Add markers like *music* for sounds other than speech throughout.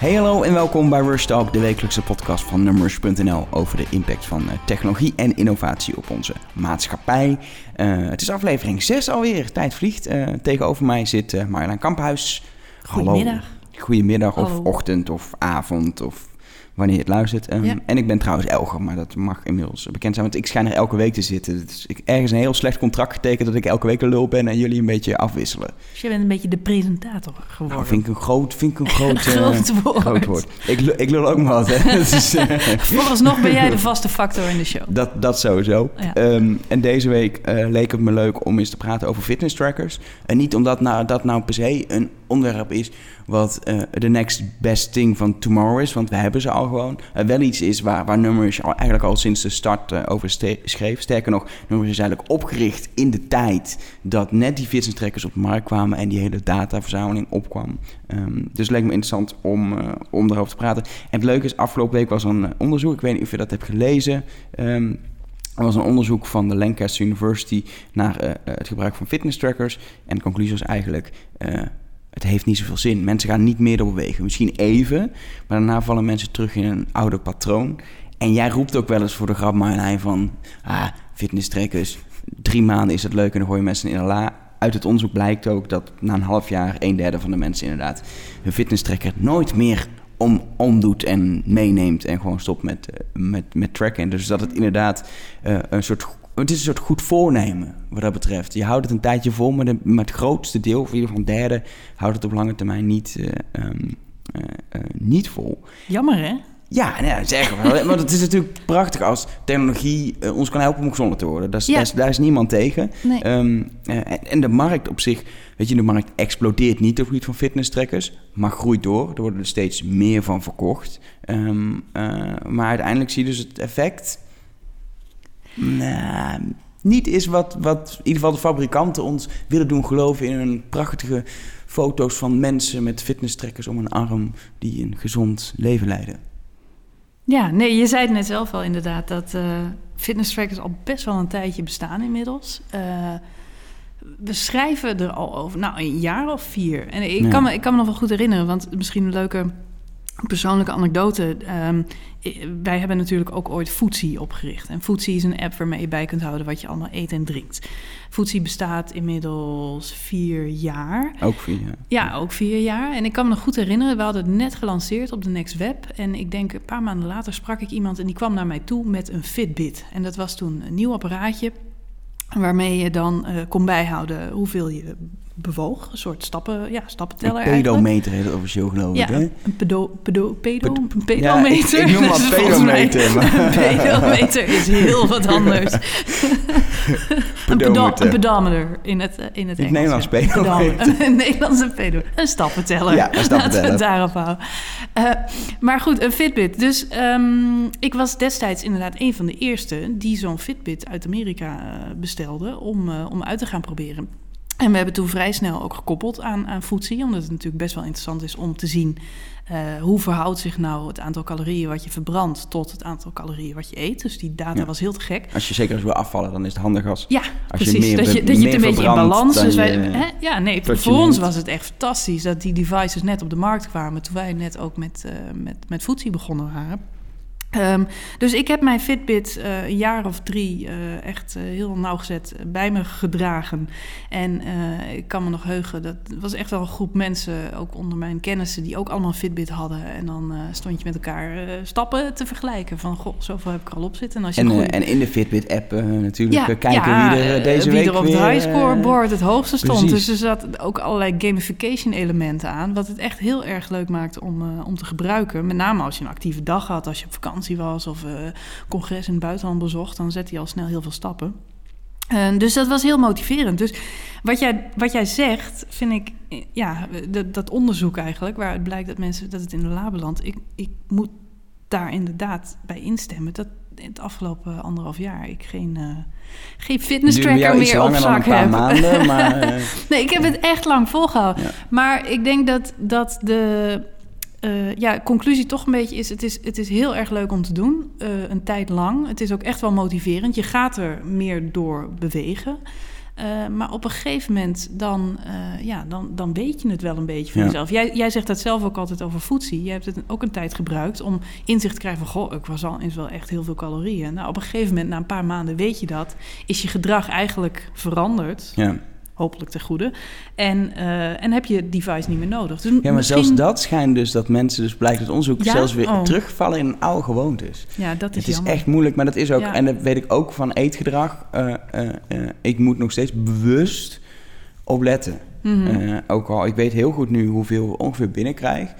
Hey hallo en welkom bij Rush Talk, de wekelijkse podcast van Numbers.nl over de impact van uh, technologie en innovatie op onze maatschappij. Uh, het is aflevering 6 alweer, tijd vliegt. Uh, tegenover mij zit Marjolein Kamphuis. Goedemiddag. Hallo. Goedemiddag of ochtend of avond of wanneer je het luistert. Um, En ik ben trouwens Elger, maar dat mag inmiddels bekend zijn, want ik schijn er elke week te zitten. Dus ik ergens een heel slecht contract getekend dat ik elke week een lul ben en jullie een beetje afwisselen. Dus je bent een beetje de presentator geworden. Nou, vind ik een groot, vind ik een *laughs* groot, groot, uh, woord. groot woord. Ik, ik lul ook maar wat, hè. *laughs* dus, uh, Vooralsnog ben jij de vaste factor in de show. Dat, dat sowieso. Ja. Um, en deze week uh, leek het me leuk om eens te praten over fitness trackers. En niet omdat nou, dat nou per se een onderwerp is wat uh, de next best thing van tomorrow is, want we hebben ze al gewoon. Uh, wel iets is waar, waar Numbers eigenlijk al sinds de start uh, over schreef. Sterker nog, Numbers is eigenlijk opgericht in de tijd dat net die fitnesstrekkers op de markt kwamen en die hele dataverzameling opkwam. Um, dus het leek me interessant om, om daarover te praten. En het leuke is, afgelopen week was een onderzoek, ik weet niet of je dat hebt gelezen. Um, er was een onderzoek van de Lancaster University naar het gebruik van fitness trackers. En de conclusie was eigenlijk het heeft niet zoveel zin. Mensen gaan niet meer bewegen. Misschien even, maar daarna vallen mensen terug in een oude patroon. En jij roept ook wel eens voor de grap, Marjolein, van... Ah, fitnesstrekkers, drie maanden is het leuk en dan gooi je mensen in een la. Uit het onderzoek blijkt ook dat na een half jaar... een derde van de mensen inderdaad hun fitnesstrekker nooit meer om, omdoet en meeneemt... en gewoon stopt met, met, met tracken. Dus dat het inderdaad uh, een soort het is een soort goed voornemen wat dat betreft. Je houdt het een tijdje vol, maar, de, maar het grootste deel, of in ieder geval een derde, houdt het op lange termijn niet, uh, um, uh, uh, niet vol. Jammer hè? Ja, nee, zeg maar. *laughs* Want het is natuurlijk prachtig als technologie ons kan helpen om gezonder te worden. Daar is, ja. daar is, daar is niemand tegen. Nee. Um, en de markt op zich, weet je, de markt explodeert niet op het gebied van fitnesstrekkers, maar groeit door. Er worden er steeds meer van verkocht. Um, maar uiteindelijk zie je dus het effect nou, niet is wat, wat in ieder geval de fabrikanten ons willen doen geloven in een prachtige foto's van mensen met fitnesstrekkers om een arm die een gezond leven leiden. Ja, nee, je zei het net zelf al inderdaad dat uh, fitnesstrackers al best wel een tijdje bestaan inmiddels. Uh, we schrijven er al over, nou een jaar of vier. En ik, ja. kan me, ik kan me nog wel goed herinneren, want misschien een leuke persoonlijke anekdote. Um, wij hebben natuurlijk ook ooit Foodsie opgericht. En Foodsie is een app waarmee je bij kunt houden wat je allemaal eet en drinkt. Foodsie bestaat inmiddels vier jaar. Ook vier jaar? Ja, ook vier jaar. En ik kan me nog goed herinneren, we hadden het net gelanceerd op de Next Web. En ik denk een paar maanden later sprak ik iemand en die kwam naar mij toe met een Fitbit. En dat was toen een nieuw apparaatje waarmee je dan uh, kon bijhouden hoeveel je bewoog. Een soort stappen, ja, stappenteller Een pedometer heet het officieel geloof ik, ja, hè? een pedo, pedo, pedo, een pedometer. Ja, ik, ik noem *laughs* maar pedometer. Maar. *laughs* Een pedometer is heel wat *laughs* anders. een, een pedometer in het, in het Engels. Nederlands ja. pedometer. Een Nederlandse pedo. Een stappenteller. Ja, een stappenteller. Laten we het daarop houden. Uh, maar goed, een Fitbit. Dus um, ik was destijds inderdaad een van de eerste... die zo'n Fitbit uit Amerika uh, bestelde om, uh, om uit te gaan proberen. En we hebben toen vrij snel ook gekoppeld aan, aan Foodsie, omdat het natuurlijk best wel interessant is om te zien uh, hoe verhoudt zich nou het aantal calorieën wat je verbrandt tot het aantal calorieën wat je eet. Dus die data ja. was heel te gek. Als je zeker als wil afvallen, dan is het handig als, ja, als precies, je meer dat je, dat je het een beetje in balans. Dus wij, hè? Ja, nee, voor ons was het echt fantastisch dat die devices net op de markt kwamen toen wij net ook met, uh, met, met Foodsie begonnen waren. Um, dus ik heb mijn Fitbit uh, een jaar of drie uh, echt uh, heel nauwgezet bij me gedragen. En ik kan me nog heugen, dat was echt wel een groep mensen, ook onder mijn kennissen, die ook allemaal een Fitbit hadden. En dan stond je met elkaar stappen te vergelijken. Van, goh, zoveel heb ik er al op zitten. En, als je en, goede... en in de Fitbit-app natuurlijk ja, kijken ja, wie er deze wie week er op het high scoreboard het hoogste stond. precies. Dus er zat ook allerlei gamification elementen aan, wat het echt heel erg leuk maakte om, om te gebruiken. Met name als je een actieve dag had, als je op vakantie was of uh, congres in het buitenland bezocht, dan zet hij al snel heel veel stappen. Uh, dus dat was heel motiverend. Dus wat jij, wat jij zegt, vind ik, ja, dat, dat onderzoek eigenlijk, waaruit blijkt dat mensen dat het in de la belandt, ik, ik moet daar inderdaad bij instemmen. Dat het afgelopen anderhalf jaar ik geen, uh, geen fitness tracker meer op zak heb. Maanden, maar, uh... *laughs* nee, ik heb het echt lang volgehouden. Ja. Maar ik denk dat, dat de uh, ja, conclusie toch een beetje is het, is: het is heel erg leuk om te doen, uh, een tijd lang. Het is ook echt wel motiverend. Je gaat er meer door bewegen. Eh, maar op een gegeven moment dan, eh, ja, dan, dan weet je het wel een beetje van Ja. jezelf. Jij, jij zegt dat zelf ook altijd over voedsie. Jij hebt het ook een tijd gebruikt om inzicht te krijgen van... goh, ik was al is wel echt heel veel calorieën. Nou, op een gegeven moment, na een paar maanden weet je dat... is je gedrag eigenlijk veranderd. Ja. Hopelijk ten goede. En, eh, en heb je het device niet meer nodig. Dus ja, maar misschien- zelfs dat schijnt dus dat mensen, dus blijkt uit onderzoek, Ja? zelfs weer Oh. terugvallen in oude gewoontes. Ja, dat is Het is echt moeilijk, maar dat is ook, Ja. en dat weet ik ook van eetgedrag. eh, eh, ik moet nog steeds bewust op letten. Mhm. Eh, ook al, ik weet heel goed nu hoeveel we ongeveer binnenkrijg.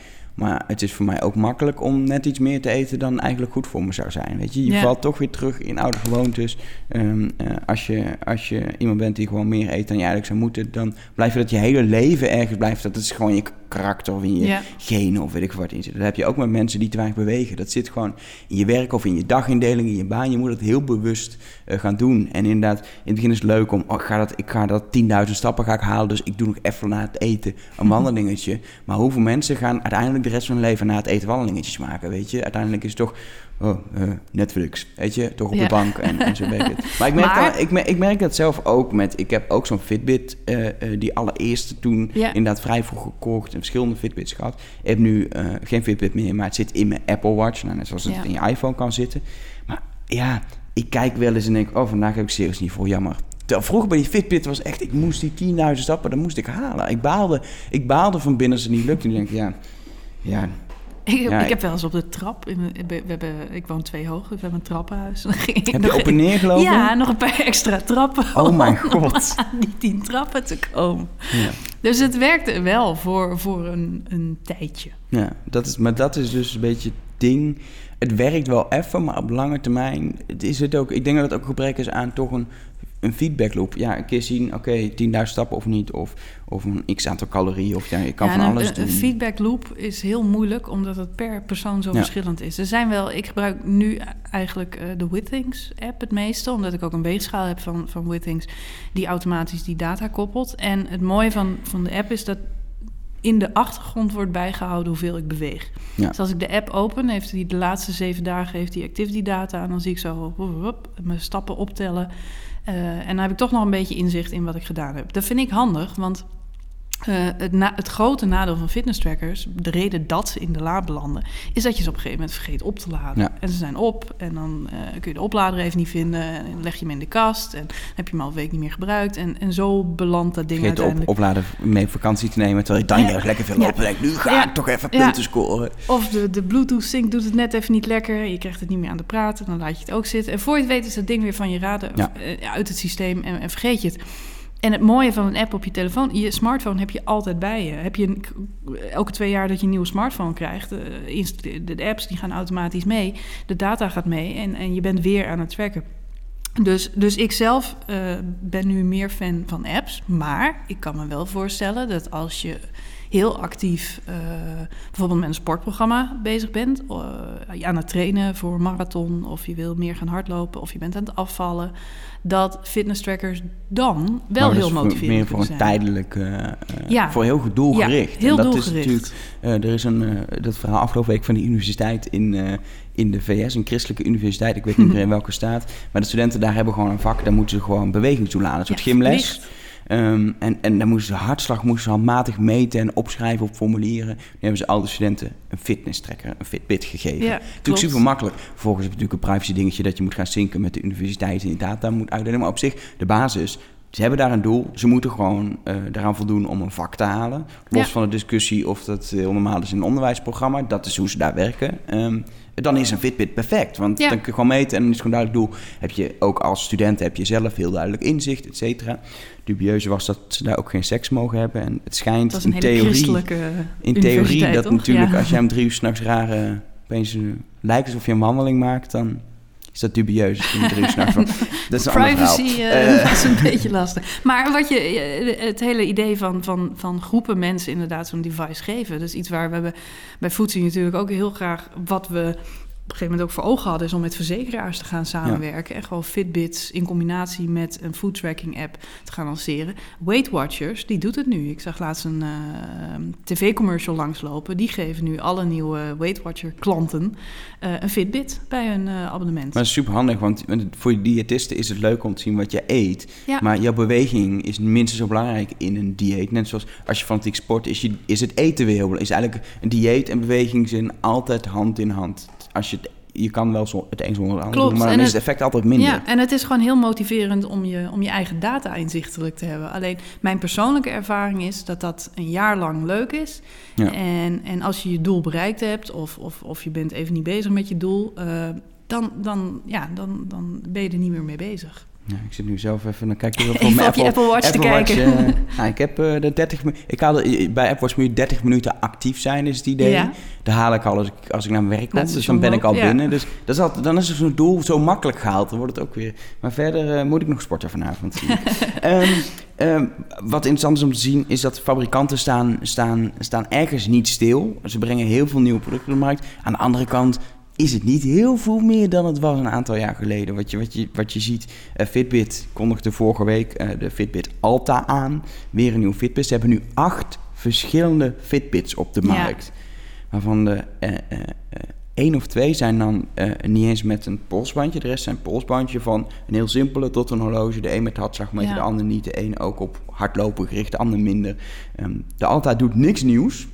Maar het is voor mij ook makkelijk om net iets meer te eten dan eigenlijk goed voor me zou zijn. Weet je, je Ja. valt toch weer terug in oude gewoontes. Ehm, eh, als, je, als je iemand bent die gewoon meer eet dan je eigenlijk zou moeten, dan blijf je dat je hele leven ergens blijft. Dat is gewoon je karakter of in je Ja. genen of weet ik wat in zit. Dat heb je ook met mensen die te weinig bewegen. Dat zit gewoon in je werk of in je dagindeling, in je baan. Je moet het heel bewust eh, gaan doen. En inderdaad, in het begin is het leuk om, oh, ik ga dat, ik ga dat 10.000 stappen ga ik halen, dus ik doe nog even na het eten een *laughs* wandelingetje. Maar hoeveel mensen gaan uiteindelijk de rest van hun leven na het eten wandelingetjes maken, weet je? Uiteindelijk is het toch, oh, eh, Netflix, weet je? Toch op Ja. de bank en, en zo weet ik het. Maar ik merk, Maar- dat, ik, merk, ik merk dat zelf ook met, ik heb ook zo'n Fitbit, eh, eh, die allereerste toen Ja. inderdaad vrij vroeg gekocht en verschillende Fitbits gehad. Ik heb nu geen Fitbit meer, maar het zit in mijn Apple Watch. Nou, net zoals het Ja. in je iPhone kan zitten. Maar ja, ik kijk wel eens en denk, oh, vandaag heb ik serieus niet voor, jammer. Terwijl vroeger bij die Fitbit was echt, ik moest die 10.000 stappen, dat moest ik halen. Ik baalde, ik baalde van binnen als het niet lukte. En ik denk, ja, ja, Ik, Ja, ik heb wel eens op de trap, in, we hebben, ik woon twee hoog, we hebben een trappenhuis. *laughs* Dan ging heb nog- je op en neer gelopen? Ja, nog een paar extra trappen. Oh mijn *laughs* om god. aan die tien trappen te komen. Ja. Dus het werkte wel voor, voor een, een tijdje. Ja, dat is, maar dat is dus een beetje het ding. Het werkt wel even, maar op lange termijn is het ook. Ik denk dat het ook gebrek is aan toch een, een feedbackloop. Ja, een keer zien, oké, 10.000 stappen of niet, of, of een x aantal calorieën, of ja, je kan Ja, van alles een, doen. Een feedback loop is heel moeilijk, omdat het per persoon zo Ja. verschillend is. Er zijn wel, ik gebruik nu eigenlijk eh, de Withings app het meeste, omdat ik ook een weegschaal heb van, van Withings die automatisch die data koppelt. En het mooie van, van de app is dat in de achtergrond wordt bijgehouden hoeveel ik beweeg. Ja. Dus als ik de app open, heeft hij de laatste zeven dagen heeft die activity data. En dan zie ik zo mijn stappen optellen. Eh, en dan heb ik toch nog een beetje inzicht in wat ik gedaan heb. Dat vind ik handig, want eh, het, na- het grote nadeel van fitness trackers, de reden dat ze in de la belanden, is dat je ze op een gegeven moment vergeet op te laden. Ja. En ze zijn op en dan eh, kun je de oplader even niet vinden. En leg je hem in de kast en heb je hem al een week niet meer gebruikt. En, en zo belandt dat ding Vergeet op, uiteindelijk. opladen mee vakantie te nemen, terwijl je dan Ja. juist lekker veel Ja. lopen. En denk, nu ga ik toch even punten scoren. Of de, de Bluetooth sync doet het net even niet lekker. Je krijgt het niet meer aan de praten. Dan laat je het ook zitten. En voor je het weet is dat ding weer van je raden eh, uit het systeem en, en vergeet je het. En het mooie van een app op je telefoon, je smartphone heb je altijd bij je. Heb je een- elke twee jaar dat je een nieuwe smartphone krijgt, eh, de apps die gaan automatisch mee, de data gaat mee en, en je bent weer aan het tracken. Dus, dus ik zelf eh, ben nu meer fan van apps. Maar ik kan me wel voorstellen dat als je heel actief eh, bijvoorbeeld met een sportprogramma bezig bent, je aan het trainen voor een marathon, of je wil meer gaan hardlopen, of je bent aan het afvallen, dat fitness trackers dan wel Maar heel motiverend Meer voor een zijn. tijdelijk, Ja. voor heel goed doelgericht. Ja, heel en dat doelgericht. is natuurlijk, er is een, dat verhaal afgelopen week van die universiteit in, in de VS, een christelijke universiteit, ik weet niet meer in welke staat, maar de studenten daar hebben gewoon een vak, daar moeten ze gewoon beweging toelaten, een soort Ja, gymles. Ehm, en, en dan moesten ze hartslag moesten ze handmatig meten en opschrijven op formulieren. Nu hebben ze al de studenten een fitness tracker, een Fitbit gegeven. Ja, Natuurlijk super makkelijk. Vervolgens heb je natuurlijk een privacy dingetje dat je moet gaan zinken met de universiteit en die data moet uitdelen. Maar op zich, de basis, ze hebben daar een doel. Ze moeten gewoon eh daaraan voldoen om een vak te halen. Los Ja. van de discussie of dat heel normaal is in een onderwijsprogramma. Dat is hoe ze daar werken. Ehm, dan is een Fitbit perfect. Want Ja. dan kun je gewoon meten en dan is het gewoon duidelijk doel. Heb je ook als student heb je zelf heel duidelijk inzicht, et cetera. Dubieuze was dat ze daar ook geen seks mogen hebben. En het schijnt Dat is een in theorie, in theorie dat toch? natuurlijk Ja. als jij om drie uur s'nachts rare opeens lijkt alsof je een wandeling maakt, dan is dat dubieus. *laughs* Dat is een. Privacy eh, Eh, is een beetje lastig. Maar wat je, eh, het hele idee van, van, van groepen mensen inderdaad zo'n device geven. Dus iets waar we hebben bij Foodsie natuurlijk ook heel graag wat we een gegeven moment ook voor ogen hadden, is om met verzekeraars te gaan samenwerken. En gewoon Fitbits in combinatie met een food tracking app te gaan lanceren. Weight Watchers, die doet het nu. Ik zag laatst een uh, tv-commercial langslopen. Die geven nu alle nieuwe Weight Watcher klanten uh, een Fitbit bij hun uh, abonnement. Maar super handig, want voor diëtisten is het leuk om te zien wat je eet. Ja. Maar jouw beweging is minstens zo belangrijk in een dieet. Net zoals als je fanatiek sport, is, je, is het eten weer heel belangrijk. Is eigenlijk een dieet en beweging zijn altijd hand in hand. Als je het je kan wel zo het een zonder het ander doen, maar dan is het- het effect altijd minder. Ja, en het is gewoon heel motiverend om je, om je eigen data inzichtelijk te hebben. Alleen mijn persoonlijke ervaring is dat dat een jaar lang leuk is. Ja. En, en als je je doel bereikt hebt, of, of, of je bent even niet bezig met je doel, eh, dan, dan, ja, dan, dan ben je er niet meer mee bezig. Ja, ik zit nu zelf even, dan kijk je wel *laughs* mijn op Apple Watch te Watch, kijken. eh, nou, ik heb eh, de 30 minuten. Ik haalde bij Apple Watch moet je 30 minuten actief zijn, is het idee. Ja. Daar haal ik al als ik, als ik naar mijn werk kom. Dus dan ben ik al ja. binnen. Dus dat is altijd, dan is zo'n doel zo makkelijk gehaald. Dan wordt het ook weer. Maar verder eh, moet ik nog sporten vanavond. ik. *laughs* Ehm, wat interessant is om te zien, is dat fabrikanten staan, staan, staan ergens niet stil. Ze brengen heel veel nieuwe producten op de markt. Aan de andere kant is het niet heel veel meer dan het was een aantal jaar geleden. Wat je, wat je, wat je ziet, eh, Fitbit kondigde vorige week eh, de Fitbit Alta aan. Weer een nieuwe Fitbit. Ze hebben nu acht verschillende Fitbits op de Ja. markt. Waarvan de eh, één of twee zijn dan niet eens met een polsbandje. De rest zijn polsbandje van een heel simpele tot een horloge. De een met hartslagmeter, Ja. de ander niet. De een ook op hardlopen gericht, de ander minder. Ehm, de Alta doet niks nieuws.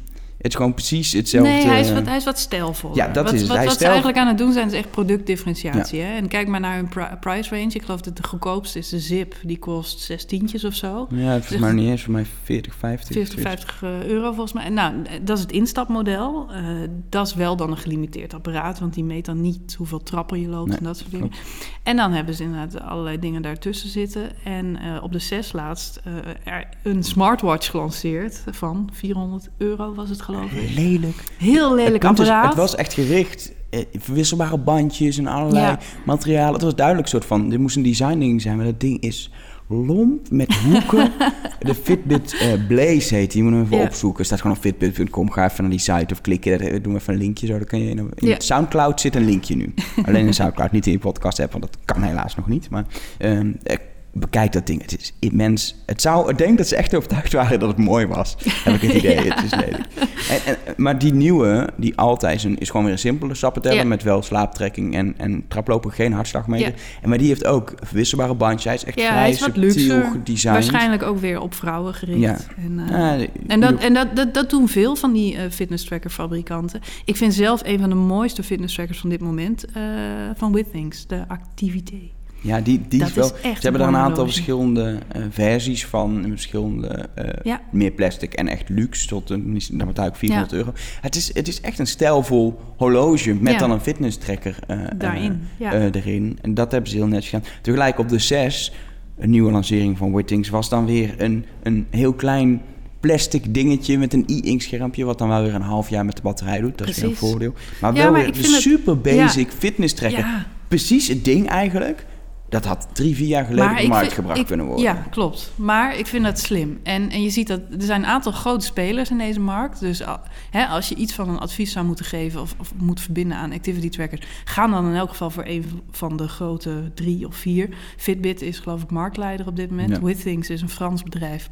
Het is gewoon precies hetzelfde. Nee, hij is wat, hij is wat stijlvoller. Ja, dat wat, is het. Wat, Hij wat ze eigenlijk aan het doen zijn, is echt productdifferentiatie. Hè? En kijk maar naar hun pri- price range. Ik geloof dat de goedkoopste is de Zip. Die kost zes tientjes of zo. Ja, het is maar niet eens voor mij 40, 50. 40, zoiets. 50 eh, euro volgens mij. En Nou, dat is het instapmodel. Eh, dat is wel dan een gelimiteerd apparaat, want die meet dan niet hoeveel trappen je loopt Nee, en dat soort dingen. En dan hebben ze inderdaad allerlei dingen daartussen zitten. En eh, op de zes laatst eh, er een smartwatch gelanceerd van 400 euro was het geloof ik. Lelijk. Heel lelijk het, apparaat. het was echt gericht. eh, verwisselbare bandjes en allerlei Ja. materialen. Het was duidelijk soort van... Dit moest een design ding zijn, maar dat ding is lomp met hoeken. *laughs* de Fitbit eh, Blaze heet die. Moet hem even Ja. opzoeken. Staat gewoon op fitbit.com. Ga even naar die site of klik je. Daar doen we even een linkje. Zo, dan kan je in, in Ja. Soundcloud zit een linkje nu. *laughs* Alleen in Soundcloud, niet in je podcast app. Want dat kan helaas nog niet. Maar eh, bekijk dat ding. Het is immens. Het zou, ik denk dat ze echt overtuigd waren dat het mooi was. Heb ik het *laughs* idee. Ja. Het is lelijk. En, en, maar die nieuwe, die altijd is, is gewoon weer een simpele stappenteller... Ja. met wel slaaptrekking en, en traplopen, geen hartslagmeter. Ja. En maar die heeft ook verwisselbare bandjes. Hij is echt ja, vrij hij is wat subtiel luxer. gedesigned. Waarschijnlijk ook weer op vrouwen gericht. Ja. En, eh, En, dat, en dat, dat, dat doen veel van die eh fitness tracker fabrikanten. Ik vind zelf een van de mooiste fitness trackers van dit moment eh, van Withings, de Activité. Ja, die, die dat is wel... is ze hebben er een aantal verschillende eh, versies van. en Verschillende, eh, Ja. meer plastic en echt luxe. Tot een, dan betaal ik 400 Ja. euro. Het is, het is echt een stijlvol horloge met Ja. dan een fitness tracker eh, Daarin, ja. erin. En dat hebben ze heel netjes gedaan. Tegelijk op de 6, een nieuwe lancering van Wittings, was dan weer een, een heel klein plastic dingetje met een e-ink schermpje, wat dan wel weer een half jaar met de batterij doet. Dat is weer een voordeel. Maar wel maar weer een super basic fitness tracker. Precies het ding eigenlijk. Dat had drie, vier jaar geleden op de markt vind- gebracht ik- kunnen worden. Ja, klopt. Maar ik vind dat slim. En, en je ziet dat er zijn een aantal grote spelers in deze markt. Dus hè, als je iets van een advies zou moeten geven of, of moet verbinden aan activity trackers, ga dan in elk geval voor een van de grote drie of vier. Fitbit is geloof ik marktleider op dit moment. Ja. Withings is een Frans bedrijf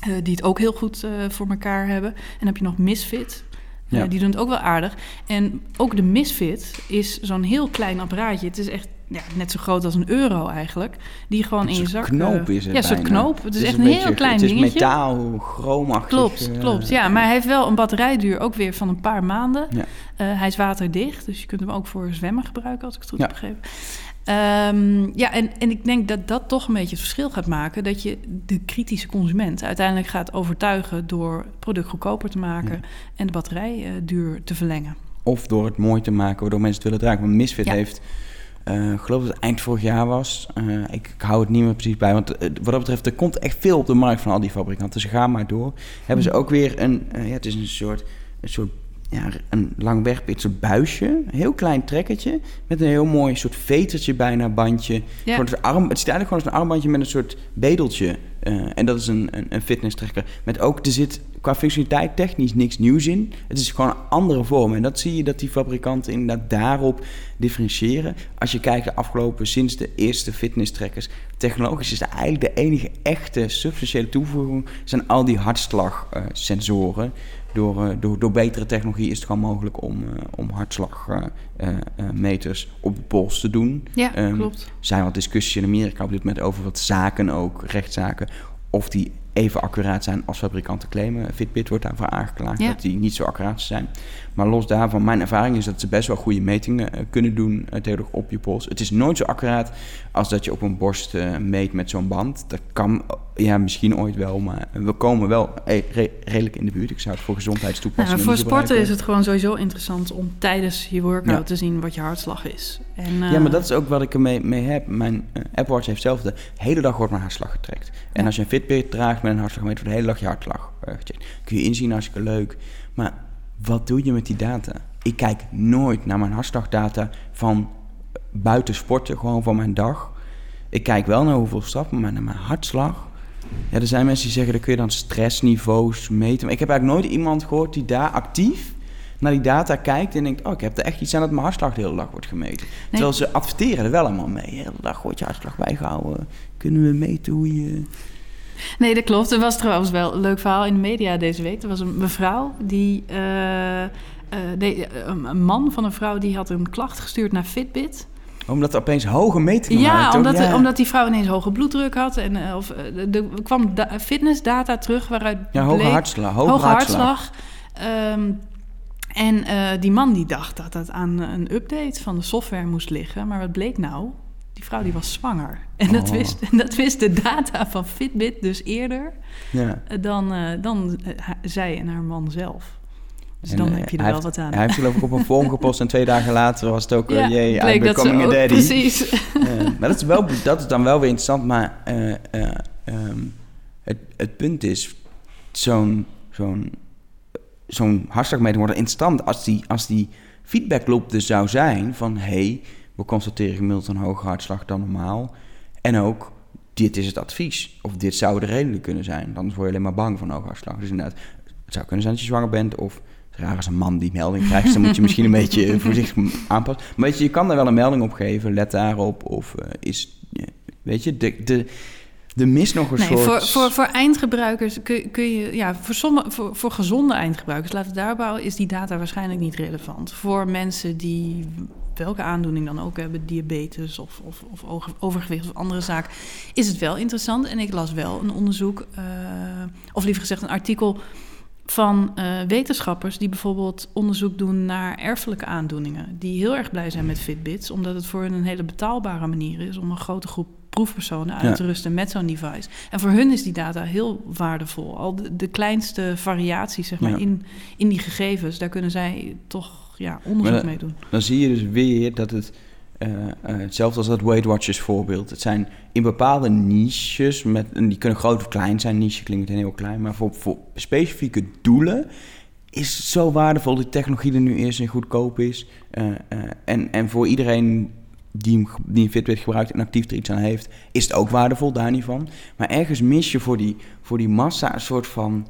eh, die het ook heel goed eh, voor elkaar hebben. En dan heb je nog Misfit. Eh, Ja. die doen het ook wel aardig. En ook de Misfit is zo'n heel klein apparaatje. Het is echt ja, net zo groot als een euro eigenlijk. Die gewoon in je zak... knoop eh, is het Ja, bijna. knoop. Het is echt een een, heel beetje- klein Het is dingetje. metaal, chroomachtig. Klopt, eh, klopt. Ja, maar hij heeft wel een batterijduur ook weer van een paar maanden. Ja. Eh, hij is waterdicht, dus je kunt hem ook voor zwemmen gebruiken, als ik het goed Ja. heb begrepen. Ehm, ja, en, en ik denk dat dat toch een beetje het verschil gaat maken. Dat je de kritische consument uiteindelijk gaat overtuigen door het product goedkoper te maken Ja. en de batterijduur te verlengen. Of door het mooi te maken, waardoor mensen het willen dragen. Want Misfit Ja. heeft, ik geloof dat het eind vorig jaar was. eh, ik, ik hou het niet meer precies bij. Want eh, wat dat betreft, er komt echt veel op de markt van al die fabrikanten. Dus ga maar door. Hebben ze Mhm. ook weer een, ja, het is een soort, een soort ja, een langwerpig soort buisje. Een heel klein trekkertje. Met een heel mooi soort vetertje bijna bandje. Ja. Een arm, het ziet eigenlijk gewoon als een armbandje met een soort bedeltje Uh, en dat is een, een, een fitness tracker. Met ook, er zit qua functionaliteit technisch niks nieuws in. Het is gewoon een andere vorm. En dat zie je dat die fabrikanten inderdaad daarop differentiëren. Als je kijkt de afgelopen, sinds de eerste fitness trackers, technologisch is eigenlijk de enige echte substantiële toevoeging, zijn al die hartslagsensoren. Door, uh, door, door betere technologie is het gewoon mogelijk om, uh, om hartslagmeters op de pols te doen. Ja, um, klopt. Er zijn wat discussies in Amerika op dit moment over wat zaken ook, rechtszaken, of die even accuraat zijn als fabrikanten claimen. Fitbit wordt daarvoor aangeklaagd ja. dat die niet zo accuraat zijn. Maar los daarvan, mijn ervaring is dat ze best wel goede metingen uh, kunnen doen uh, tegenwoordig op je pols. Het is nooit zo accuraat als dat je op een borst uh, meet met zo'n band. Dat kan ja, misschien ooit wel, maar we komen wel re redelijk in de buurt. Ik zou het voor gezondheidstoepassingen Voor sporten is het gewoon sowieso interessant om tijdens je workout ja. te zien wat je hartslag is. En, ja, maar dat is ook wat ik ermee mee heb. Mijn Apple Watch heeft zelf de hele dag wordt mijn hartslag getrekt. En ja. als je een Fitbit draagt met een hartslagmeter, voor de hele dag je hartslag gecheckt. Kun je inzien, hartstikke leuk. Maar wat doe je met die data? Ik kijk nooit naar mijn hartslagdata van buiten sporten, gewoon van mijn dag. Ik kijk wel naar hoeveel stappen, maar naar mijn hartslag. Ja, er zijn mensen die zeggen, dat kun je dan stressniveaus meten. Maar ik heb eigenlijk nooit iemand gehoord die daar actief naar die data kijkt en denkt... oh, ik heb er echt iets aan dat mijn hartslag de hele dag wordt gemeten. Nee. Terwijl ze adverteren er wel allemaal mee. De hele dag wordt je hartslag bijgehouden. Kunnen we meten hoe je... Nee, dat klopt. Er was trouwens wel een leuk verhaal in de media deze week. Er was een mevrouw die... Uh, uh, nee, een man van een vrouw die had een klacht gestuurd naar Fitbit omdat er opeens hoge metingen ja, waren. Omdat, ja, omdat die vrouw ineens hoge bloeddruk had. En of, er kwam da fitnessdata terug waaruit Ja, hoge bleek, hartslag. Hoge, hoge hartslag. hartslag. Um, en uh, die man die dacht dat het aan een update van de software moest liggen. Maar wat bleek nou? Die vrouw die was zwanger. En, oh. dat, wist, en dat wist de data van Fitbit dus eerder ja. dan, uh, dan zij en haar man zelf. Dus en, dan uh, heb je er wel heeft, wat aan. Hij heeft geloof ik op een forum gepost en twee dagen later was het ook... Ja, jee, I'm becoming a daddy. Precies. maar dat is, wel, dat is dan wel weer interessant. Maar um, het, het punt is, zo'n zo'n zo'n hartslagmeter wordt interessant als die, als die feedbackloop dus zou zijn van... hey, we constateren gemiddeld een hoge hartslag dan normaal. En ook, dit is het advies. Of dit zou de reden kunnen zijn. Dan word je alleen maar bang van hoge hartslag. Dus inderdaad, het zou kunnen zijn dat je zwanger bent... of raar als een man die melding krijgt, dan moet je misschien een beetje *laughs* voorzichtig aanpassen. Maar weet je, je kan daar wel een melding op geven, let daarop. Of uh, is, weet je, de, de, er mist nog een nee, soort... Voor, voor, voor eindgebruikers kun, kun je... Ja, voor, sommige, voor, voor gezonde eindgebruikers, laten we daar bouwen... is die data waarschijnlijk niet relevant. Voor mensen die welke aandoening dan ook hebben... diabetes of, of, of overgewicht of andere zaak... is het wel interessant. En ik las wel een onderzoek... Uh, of liever gezegd een artikel van uh, wetenschappers die bijvoorbeeld onderzoek doen naar erfelijke aandoeningen. Die heel erg blij zijn met Fitbits, omdat het voor hen een hele betaalbare manier is om een grote groep proefpersonen uit te rusten met zo'n device. En voor hun is die data heel waardevol. Al de, de kleinste variaties zeg maar, ja. in, in die gegevens, daar kunnen zij toch ja, onderzoek dan, mee doen. Dan zie je dus weer dat het uh, uh, hetzelfde als dat Weight Watchers voorbeeld. Het zijn in bepaalde niches, met, en die kunnen groot of klein zijn, niche klinkt heel klein, maar voor, voor specifieke doelen is het zo waardevol dat die technologie er nu is en goedkoop is. Uh, en, en voor iedereen die, die een Fitbit gebruikt en actief er iets aan heeft, is het ook waardevol, daar niet van. Maar ergens mis je voor die, voor die massa een soort van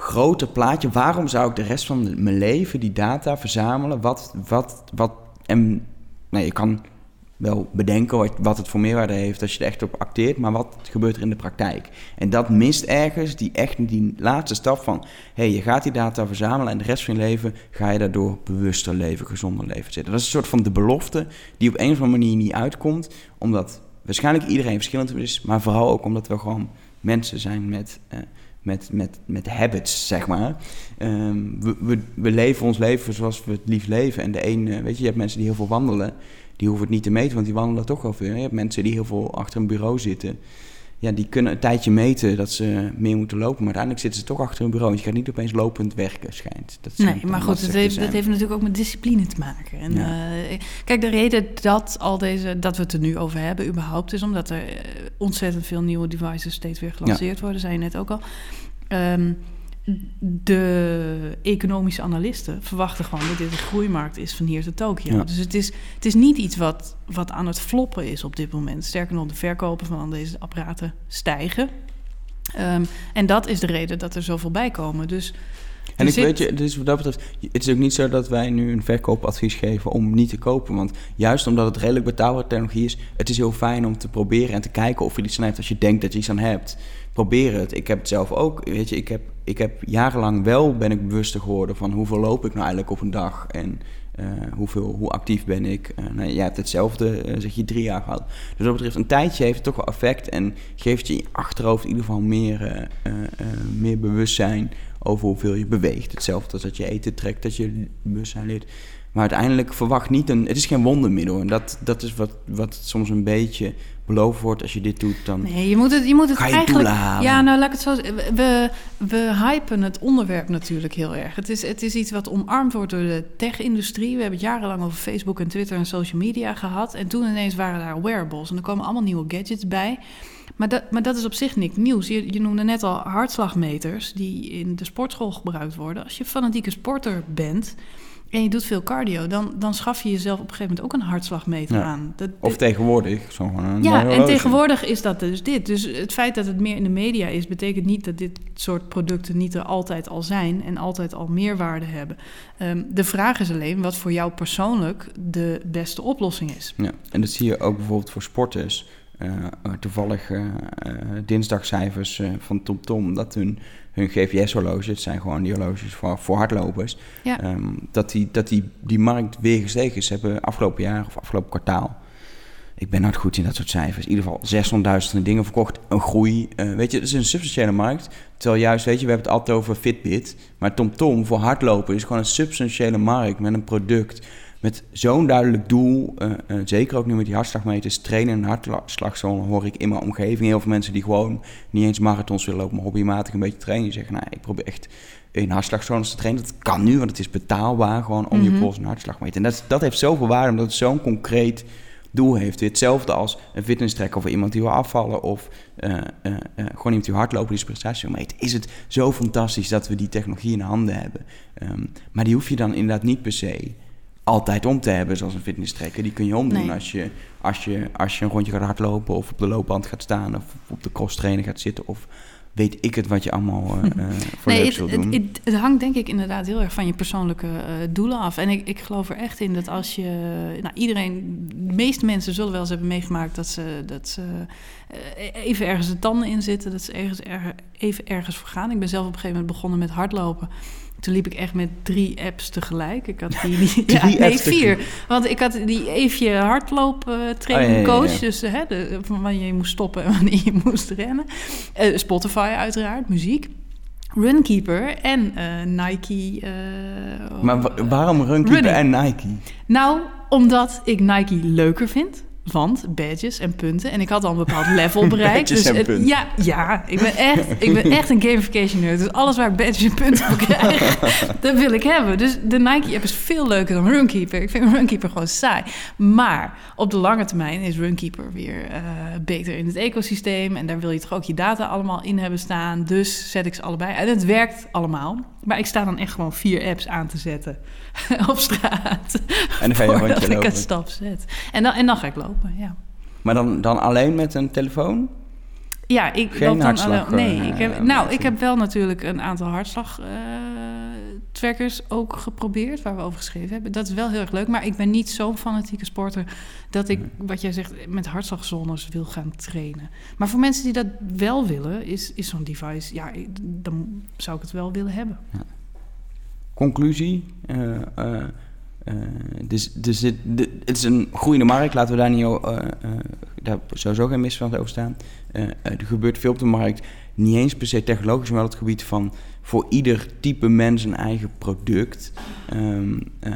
grote plaatje. Waarom zou ik de rest van mijn leven die data verzamelen? Wat, wat, wat, en nou, je kan wel bedenken wat, het voor meerwaarde heeft als je er echt op acteert, maar wat gebeurt er in de praktijk? En dat mist ergens die echt die laatste stap van, hey, je gaat die data verzamelen en de rest van je leven ga je daardoor bewuster leven, gezonder leven zitten. Dat is een soort van de belofte die op een of andere manier niet uitkomt, omdat waarschijnlijk iedereen verschillend is, maar vooral ook omdat we gewoon mensen zijn met... Uh, met, met, met habits, zeg maar. Um, we, we, we, leven ons leven zoals we het lief leven. En de een, uh, weet je, je hebt mensen die heel veel wandelen die hoeven het niet te meten, want die wandelen toch wel veel. Je hebt mensen die heel veel achter een bureau zitten. Ja, die kunnen een tijdje meten dat ze meer moeten lopen. Maar uiteindelijk zitten ze toch achter een bureau. Want je gaat niet opeens lopend werken, schijnt. Dat nee, maar goed, het heeft, dat heeft natuurlijk ook met discipline te maken. En, ja. uh, kijk, de reden dat, al deze, dat we het er nu over hebben überhaupt... is omdat er ontzettend veel nieuwe devices steeds weer gelanceerd ja. worden. zei je net ook al. Um, de economische analisten verwachten gewoon dat dit een groeimarkt is van hier tot Tokio. Ja. Dus het is, het is niet iets wat, wat aan het floppen is op dit moment. Sterker nog, de verkopen van deze apparaten stijgen. Ehm, en dat is de reden dat er zoveel bij komen. Dus en ik weet je, dus wat dat betreft, het is ook niet zo dat wij nu een verkoopadvies geven om niet te kopen. Want juist omdat het redelijk betaalbare technologie is, het is heel fijn om te proberen en te kijken of je iets aan hebt als je denkt dat je iets aan hebt. Probeer het. Ik heb het zelf ook. Weet je, ik heb, ik heb jarenlang wel ben ik bewuster geworden van hoeveel loop ik nou eigenlijk op een dag. En uh, hoeveel, hoe actief ben ik? Uh, nou, jij hebt hetzelfde, uh, zeg je, drie jaar gehad. Dus dat betreft, een tijdje heeft het toch wel effect en geeft je in je achterhoofd in ieder geval meer, meer bewustzijn over hoeveel je beweegt. Hetzelfde als dat je eten trekt, dat je bewustzijn leert. Maar uiteindelijk verwacht niet een. Het is geen wondermiddel. En dat, dat is wat, wat soms een beetje beloofd wordt. Als je dit doet, dan. Nee, je moet het, je moet het je eigenlijk. halen. Ja, nou laat ik het zo zeggen. We, we hypen het onderwerp natuurlijk heel erg. Het is, het is iets wat omarmd wordt door de tech-industrie. We hebben het jarenlang over Facebook en Twitter en social media gehad. En toen ineens waren daar wearables. En er komen allemaal nieuwe gadgets bij. Maar dat, maar dat is op zich niks nieuws. Je, je noemde net al hartslagmeters die in de sportschool gebruikt worden. Als je fanatieke sporter bent en je doet veel cardio, dan, dan schaf je jezelf op een gegeven moment ook een hartslagmeter Ja. aan. Dat, Of tegenwoordig. Zo gewoon een ja, en tegenwoordig is dat dus dit. Dus het feit dat het meer in de media is, betekent niet dat dit soort producten niet er altijd al zijn en altijd al meerwaarde hebben. Ehm, de vraag is alleen wat voor jou persoonlijk de beste oplossing is. Ja, en dat zie je ook bijvoorbeeld voor sporters. Eh, eh, toevallig eh, dinsdagcijfers van TomTom, dat hun, hun GPS-horloges, het zijn gewoon die horloges voor, voor hardlopers, Ja. ehm, dat, die, dat die, die markt weer gestegen is. Hebben afgelopen jaar of afgelopen kwartaal, ik ben nooit goed in dat soort cijfers, in ieder geval 600.000 dingen verkocht, een groei. Weet je, het is een substantiële markt. Terwijl juist, weet je, we hebben het altijd over Fitbit, maar TomTom voor hardlopen is gewoon een substantiële markt met een product met zo'n duidelijk doel, eh, eh, zeker ook nu met die hartslagmeters, trainen en hartslagzone, hoor ik in mijn omgeving heel veel mensen die gewoon niet eens marathons willen lopen, maar hobbymatig een beetje trainen. Die zeggen, nou, ik probeer echt in hartslagzones te trainen. Dat kan nu, want het is betaalbaar, gewoon om je Mhm. pols een hartslagmeter. En dat, is- dat heeft zoveel waarde, omdat het zo'n concreet doel heeft. Hetzelfde als een fitness tracker voor iemand die wil afvallen of eh, gewoon iemand die hardlopen die zijn prestatie wil meten. Is het zo fantastisch dat we die technologie in handen hebben. Ehm, maar die hoef je dan inderdaad niet per se altijd om te hebben, zoals een fitness tracker. Die kun je omdoen Nee. als, je, als, je, als je een rondje gaat hardlopen of op de loopband gaat staan of op de cross trainer gaat zitten of weet ik het wat je allemaal eh, *laughs* eh, voor Nee, het, wil doen. het, het, het hangt denk ik inderdaad heel erg van je persoonlijke eh, doelen af. En ik, ik geloof er echt in dat als je... Nou, iedereen, de meeste mensen zullen wel eens hebben meegemaakt... dat ze, dat ze even ergens de tanden in zitten. Dat ze ergens, erg- even ergens voor gaan. Ik ben zelf op een gegeven moment begonnen met hardlopen. Toen liep ik echt met drie apps tegelijk. Ik had die, *laughs* die ja, nee, vier. Want ik had die Eefje hardloop eh, Oh, ja, ja, ja, coach. Dus hè, de, van wanneer je moest stoppen en *laughs* wanneer je moest rennen. Eh, Spotify uiteraard, muziek. Runkeeper en eh, Nike. maar wa- waarom Runkeeper Running. en Nike? Nou, omdat ik Nike leuker vind. Want badges en punten. En ik had al een bepaald level *laughs* bereikt. Badges en het- punten. Ja, ja ik, ben echt, ik ben echt een gamification nerd. Dus alles waar ik badges en punten voor krijg, *laughs* dat wil ik hebben. Dus de Nike-app is veel leuker dan Runkeeper. Ik vind Runkeeper gewoon saai. Maar op de lange termijn is Runkeeper weer eh, beter in het ecosysteem. En daar wil je toch ook je data allemaal in hebben staan. Dus zet ik ze allebei. En het werkt allemaal. Maar ik sta dan echt gewoon vier apps aan te zetten *laughs* op straat. En dan ga je een rondje ik lopen. een stap zet. En dan, en dan ga ik lopen, ja. Maar dan, dan alleen met een telefoon? Ja, ik Geen dan hartslag, alle- Nee, eh, ik heb, eh, nou, ik heb wel natuurlijk een aantal hartslag eh, trackers ook geprobeerd, waar we over geschreven hebben. Dat is wel heel erg leuk, maar ik ben niet zo'n fanatieke sporter dat ik, wat jij zegt, met hartslagzones wil gaan trainen. Maar voor mensen die dat wel willen, is, is zo'n device, ja, dan zou ik het wel willen hebben. Conclusie. eh, eh, eh, dus, dus dit- het is een groeiende markt, laten we daar niet eh, eh, daar sowieso geen misverstand over staan. Eh, eh, er gebeurt veel op de markt, niet eens per se technologisch, maar wel het gebied van voor ieder type mens een eigen product. Ehm, eh,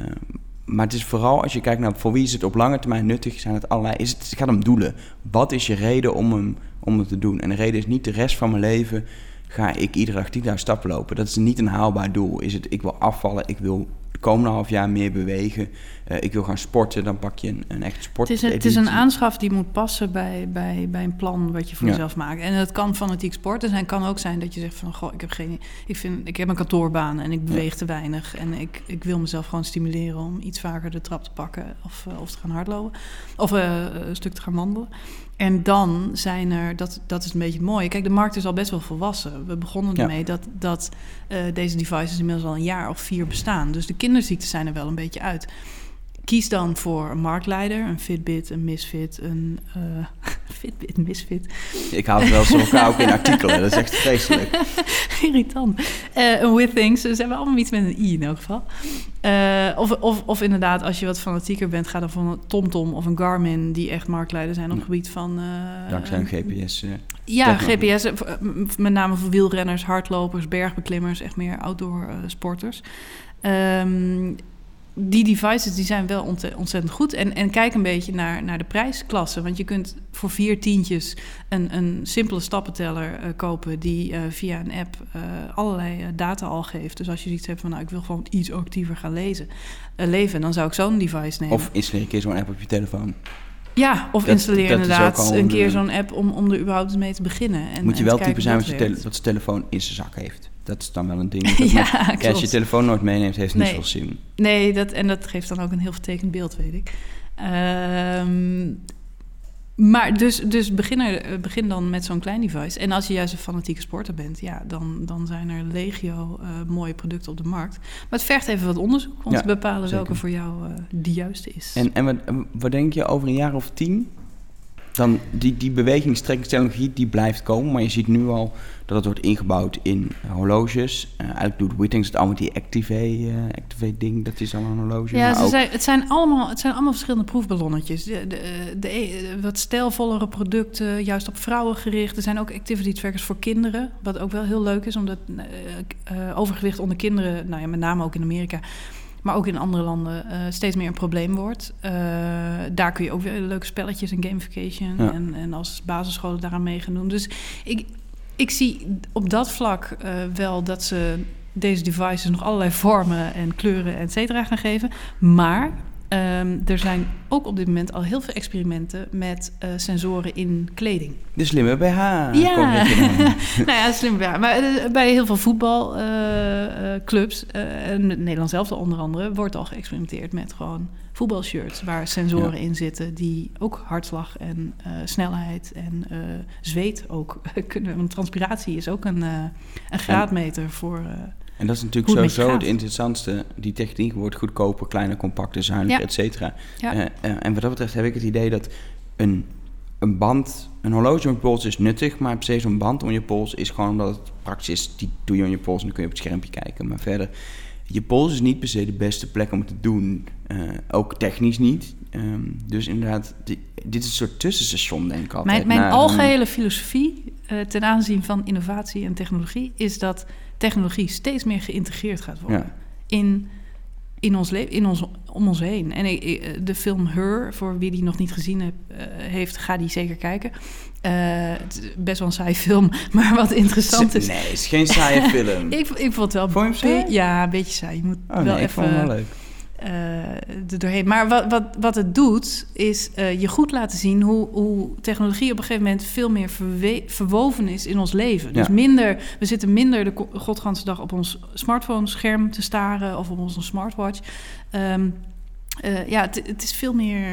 maar het is vooral als je kijkt naar voor wie is het op lange termijn nuttig, zijn het allerlei. Is het, gaat om doelen. Wat is je reden om hem om het te doen? En de reden is niet de rest van mijn leven ga ik iedere dag 10.000 stappen lopen. Dat is niet een haalbaar doel. Is het, ik wil afvallen, ik wil komende half jaar meer bewegen. eh, ik wil gaan sporten, dan pak je een, een echt sport. Het is, het is een aanschaf die moet passen bij, bij, bij een plan wat je voor Ja. jezelf maakt. En het kan fanatiek sporten zijn. Het kan ook zijn dat je zegt van... Goh, ik heb, geen, ik, vind, ik heb een kantoorbaan en ik beweeg te weinig. En ik, ik wil mezelf gewoon stimuleren om iets vaker de trap te pakken. Of, eh, of te gaan hardlopen. Of eh, een stuk te gaan wandelen. En dan zijn er, dat, dat is een beetje het mooie. Kijk, de markt is al best wel volwassen. We begonnen Ja. ermee dat, dat eh, deze devices inmiddels al een jaar of vier bestaan. Dus de kinderziekten zijn er wel een beetje uit. Kies dan voor een marktleider, een Fitbit, een Misfit, een eh, *laughs* Fitbit, Misfit. Ik haal het wel zo elkaar ook in artikelen. Dat is echt vreselijk. *laughs* Irritant. Eh, een Withings, ze hebben allemaal iets met een i in elk geval. Eh, of, of, of inderdaad, als je wat fanatieker bent, ga dan voor een TomTom of een Garmin... die echt marktleider zijn op het gebied van... eh, Dankzij een GPS. Ja. GPS, met name voor wielrenners, hardlopers, bergbeklimmers, echt meer outdoor sporters. Ehm, die devices die zijn wel ont- ontzettend goed. En, en kijk een beetje naar, naar de prijsklasse. Want je kunt voor vier tientjes een, een simpele stappenteller eh, kopen... die eh, via een app eh, allerlei data al geeft. Dus als je zoiets hebt van... nou, ik wil gewoon iets actiever gaan lezen, leven... dan zou ik zo'n device nemen. Of installeer een keer zo'n app op je telefoon. ja, of dat- installeer dat inderdaad een keer zo'n app... om, om er überhaupt mee te beginnen. En, Moet je wel type zijn wat, je tele- zijn telefoon in zijn zak heeft. Dat is dan wel een ding. Dat *laughs* ja, met- ja, als je telefoon nooit meeneemt, heeft het niet veel zin. Nee, dat, en dat geeft dan ook een heel vertekend beeld, weet ik. Ehm, maar dus, dus begin, er, begin dan met zo'n klein device. En als je juist een fanatieke sporter bent, ja, dan, dan zijn er legio eh, mooie producten op de markt. Maar het vergt even wat onderzoek om Ja, te bepalen zeker. welke voor jou eh, de juiste is. En, en wat, wat denk je over een jaar of tien? Dan die, die bewegingstrekkingstechnologie die blijft komen, maar je ziet nu al dat het wordt ingebouwd in horloges. Eh, eigenlijk doet Wittings het allemaal met die Activate, eh Activate ding, dat is al een horloge. Ja, ze zijn, het, zijn allemaal, het zijn allemaal verschillende proefballonnetjes. De, de, de, e- wat stijlvollere producten, juist op vrouwen gericht. Er zijn ook activity trackers voor kinderen. Wat ook wel heel leuk is, omdat eh, overgewicht onder kinderen, nou ja, met name ook in Amerika, maar ook in andere landen, eh, steeds meer een probleem wordt. Eh, daar kun je ook weer leuke spelletjes en gamification Ja. en, en als basisscholen daaraan mee gaan doen. Dus ik, ik zie op dat vlak eh, wel dat ze deze devices nog allerlei vormen en kleuren, et cetera, gaan geven. Maar ehm, er zijn ook op dit moment al heel veel experimenten met eh, sensoren in kleding. De slimme BH. Ja. *laughs* nou ja, slim. Ja. Maar eh, bij heel veel voetbalclubs, eh en met Nederland zelf onder andere, wordt al geëxperimenteerd met gewoon voetbalshirts waar sensoren in zitten die ook hartslag en snelheid en zweet ook *laughs* kunnen. Want transpiratie is ook een, een graadmeter voor. En dat is natuurlijk het sowieso het interessantste. Die techniek wordt goedkoper, kleiner, compacter, zuiniger, Ja. et cetera. Ja. Eh, eh, en wat dat betreft heb ik het idee dat een, een band, een horloge om je pols is nuttig, maar se zo'n band om je pols is gewoon omdat het praktisch is. Die doe je om je pols en dan kun je op het schermpje kijken. Maar verder, je pols is niet per se de beste plek om het te doen. Eh, ook technisch niet. Ehm, dus inderdaad, di- dit is een soort tussenstation, denk ik altijd. Mijn, mijn algehele filosofie eh, ten aanzien van innovatie en technologie is dat technologie steeds meer geïntegreerd gaat worden Ja. in, in ons leven, in ons, om ons heen. En ik- ik- de film Her, voor wie die nog niet gezien heb, eh, heeft, ga die zeker kijken. Eh, het is best wel een saai film, *laughs* maar wat interessant is. Nee, het is geen saaie *laughs* film. Ik, ik vond het wel Vond je hem saai? ja, een beetje saai. Je moet oh wel nee, ik even vond hem wel leuk. Eh, er doorheen. Maar wat, wat, wat het doet, is eh, je goed laten zien hoe, hoe technologie op een gegeven moment veel meer verwoven is in ons leven. Dus Ja. minder, we zitten minder de godganse dag op ons smartphone-scherm te staren of op onze smartwatch. Ehm, eh, ja, het, het is veel meer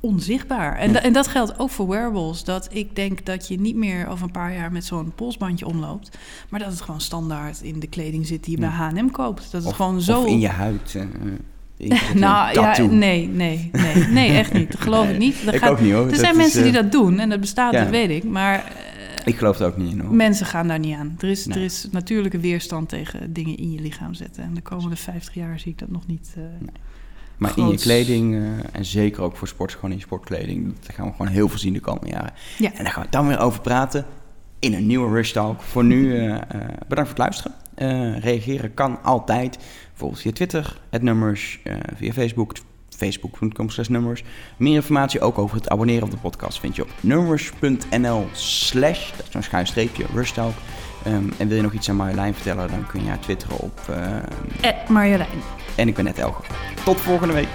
onzichtbaar. En, da- en dat geldt ook voor wearables. Dat ik denk dat je niet meer over een paar jaar met zo'n polsbandje omloopt. Maar dat het gewoon standaard in de kleding zit die je bij H&M koopt. Dat het Of, gewoon zo... of in je huid. in- *laughs* Nou ja, nee, nee, nee, nee, echt niet. Dat geloof ik niet. Dat ik gaat- ook niet hoor. er Dat zijn is, mensen die eh, dat doen en dat bestaat, ja. dat weet ik. Maar eh, Ik geloof er ook niet in hoor. mensen gaan daar niet aan. Er is, Nee. er is natuurlijke weerstand tegen dingen in je lichaam zetten. En de komende 50 jaar zie ik dat nog niet. eh, Maar in je kleding, en zeker ook voor sporters, gewoon in je sportkleding, daar gaan we gewoon heel veel zien de komende jaren. Ja. En daar gaan we dan weer over praten in een nieuwe Rush Talk. Voor nu, bedankt voor het luisteren. Reageren kan altijd, bijvoorbeeld via Twitter, het nummers, eh, via Facebook, facebook.com nummers. Meer informatie ook over het abonneren op de podcast vind je op nummers.nl slash, dat is zo'n schuin streepje, Rush Talk. Ehm, en wil je nog iets aan Marjolein vertellen, dan kun je haar twitteren op... eh, Marjolein. en ik ben net Elge. Tot volgende week.